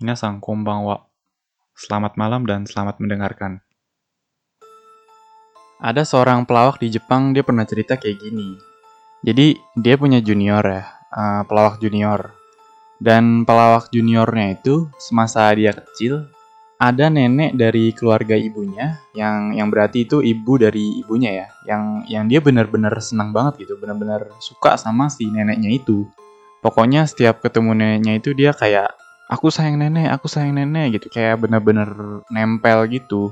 Minasang konbanwa. Selamat malam dan selamat mendengarkan. Ada seorang pelawak di Jepang, dia pernah cerita kayak gini. Jadi, dia punya junior ya, uh, pelawak junior. Dan pelawak juniornya itu, semasa dia kecil, ada nenek dari keluarga ibunya, yang yang berarti itu ibu dari ibunya ya, yang yang dia benar-benar senang banget gitu, benar-benar suka sama si neneknya itu. Pokoknya setiap ketemu neneknya itu dia kayak aku sayang nenek, aku sayang nenek gitu, kayak bener-bener nempel gitu.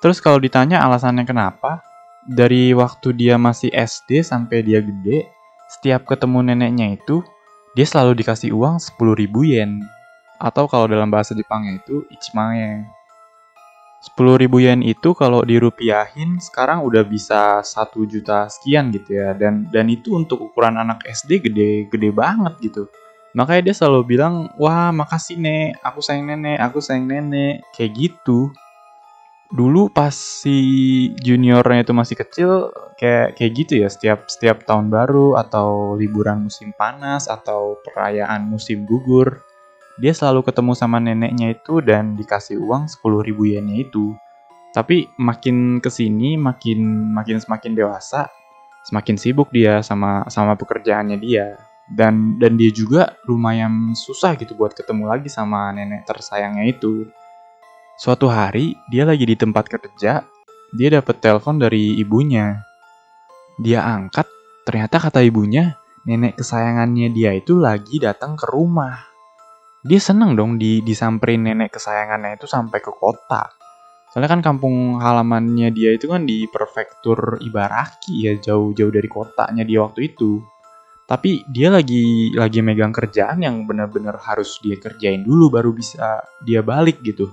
Terus kalau ditanya alasannya kenapa, dari waktu dia masih SD sampai dia gede, setiap ketemu neneknya itu, dia selalu dikasih uang 10 ribu yen. Atau kalau dalam bahasa Jepangnya itu, ichimae. 10 ribu yen itu kalau dirupiahin sekarang udah bisa 1 juta sekian gitu ya. Dan dan itu untuk ukuran anak SD gede gede banget gitu. Makanya dia selalu bilang, wah makasih nek, aku sayang nenek, aku sayang nenek. Kayak gitu. Dulu pas si juniornya itu masih kecil, kayak kayak gitu ya, setiap setiap tahun baru atau liburan musim panas atau perayaan musim gugur, dia selalu ketemu sama neneknya itu dan dikasih uang 10 ribu yennya itu. Tapi makin ke sini, makin makin semakin dewasa, semakin sibuk dia sama sama pekerjaannya dia dan dan dia juga lumayan susah gitu buat ketemu lagi sama nenek tersayangnya itu. Suatu hari dia lagi di tempat kerja, dia dapet telepon dari ibunya. Dia angkat, ternyata kata ibunya, nenek kesayangannya dia itu lagi datang ke rumah. Dia seneng dong di disamperin nenek kesayangannya itu sampai ke kota. Soalnya kan kampung halamannya dia itu kan di prefektur Ibaraki ya jauh-jauh dari kotanya dia waktu itu tapi dia lagi lagi megang kerjaan yang benar-benar harus dia kerjain dulu baru bisa dia balik gitu.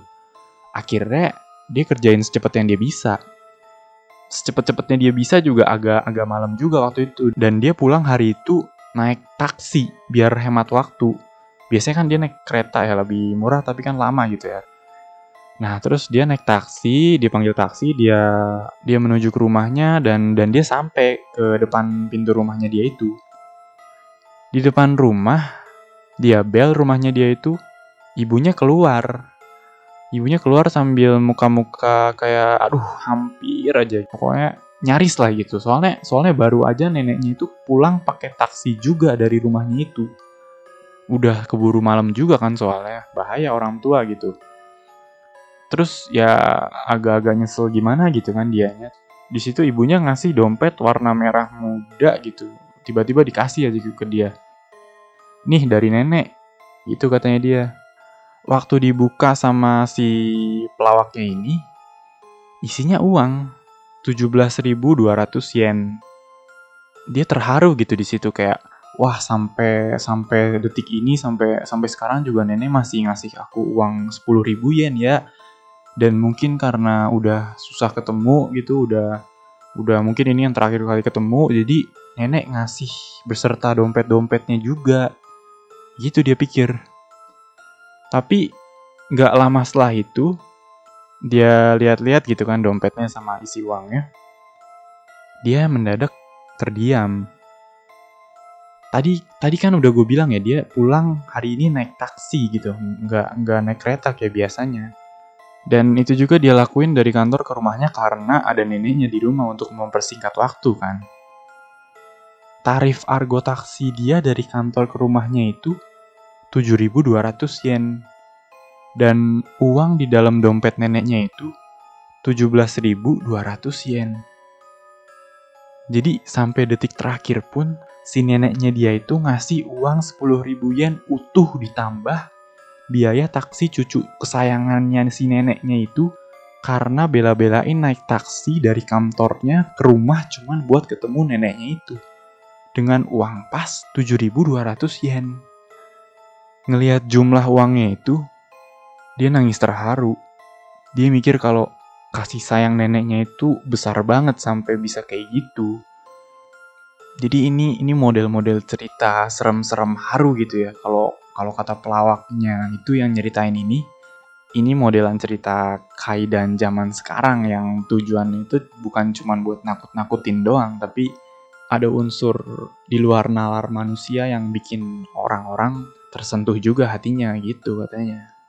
Akhirnya dia kerjain secepat yang dia bisa. Secepat-cepatnya dia bisa juga agak agak malam juga waktu itu dan dia pulang hari itu naik taksi biar hemat waktu. Biasanya kan dia naik kereta ya lebih murah tapi kan lama gitu ya. Nah, terus dia naik taksi, dia panggil taksi, dia dia menuju ke rumahnya dan dan dia sampai ke depan pintu rumahnya dia itu. Di depan rumah, dia bel rumahnya dia itu, ibunya keluar. Ibunya keluar sambil muka-muka kayak, aduh hampir aja. Pokoknya nyaris lah gitu. Soalnya soalnya baru aja neneknya itu pulang pakai taksi juga dari rumahnya itu. Udah keburu malam juga kan soalnya, bahaya orang tua gitu. Terus ya agak-agak nyesel gimana gitu kan dianya. Di situ ibunya ngasih dompet warna merah muda gitu tiba-tiba dikasih aja ke dia. Nih dari nenek, itu katanya dia. Waktu dibuka sama si pelawaknya ini, isinya uang 17.200 yen. Dia terharu gitu di situ kayak wah sampai sampai detik ini sampai sampai sekarang juga nenek masih ngasih aku uang 10.000 yen ya. Dan mungkin karena udah susah ketemu gitu, udah udah mungkin ini yang terakhir kali ketemu, jadi nenek ngasih beserta dompet-dompetnya juga. Gitu dia pikir. Tapi nggak lama setelah itu, dia lihat-lihat gitu kan dompetnya sama isi uangnya. Dia mendadak terdiam. Tadi tadi kan udah gue bilang ya dia pulang hari ini naik taksi gitu, nggak nggak naik kereta kayak biasanya. Dan itu juga dia lakuin dari kantor ke rumahnya karena ada neneknya di rumah untuk mempersingkat waktu kan tarif argo taksi dia dari kantor ke rumahnya itu 7.200 yen. Dan uang di dalam dompet neneknya itu 17.200 yen. Jadi sampai detik terakhir pun si neneknya dia itu ngasih uang 10.000 yen utuh ditambah biaya taksi cucu kesayangannya si neneknya itu karena bela-belain naik taksi dari kantornya ke rumah cuman buat ketemu neneknya itu dengan uang pas 7.200 yen. Ngelihat jumlah uangnya itu, dia nangis terharu. Dia mikir kalau kasih sayang neneknya itu besar banget sampai bisa kayak gitu. Jadi ini ini model-model cerita serem-serem haru gitu ya. Kalau kalau kata pelawaknya itu yang nyeritain ini, ini modelan cerita kaidan zaman sekarang yang tujuannya itu bukan cuma buat nakut-nakutin doang, tapi ada unsur di luar nalar manusia yang bikin orang-orang tersentuh juga hatinya gitu katanya.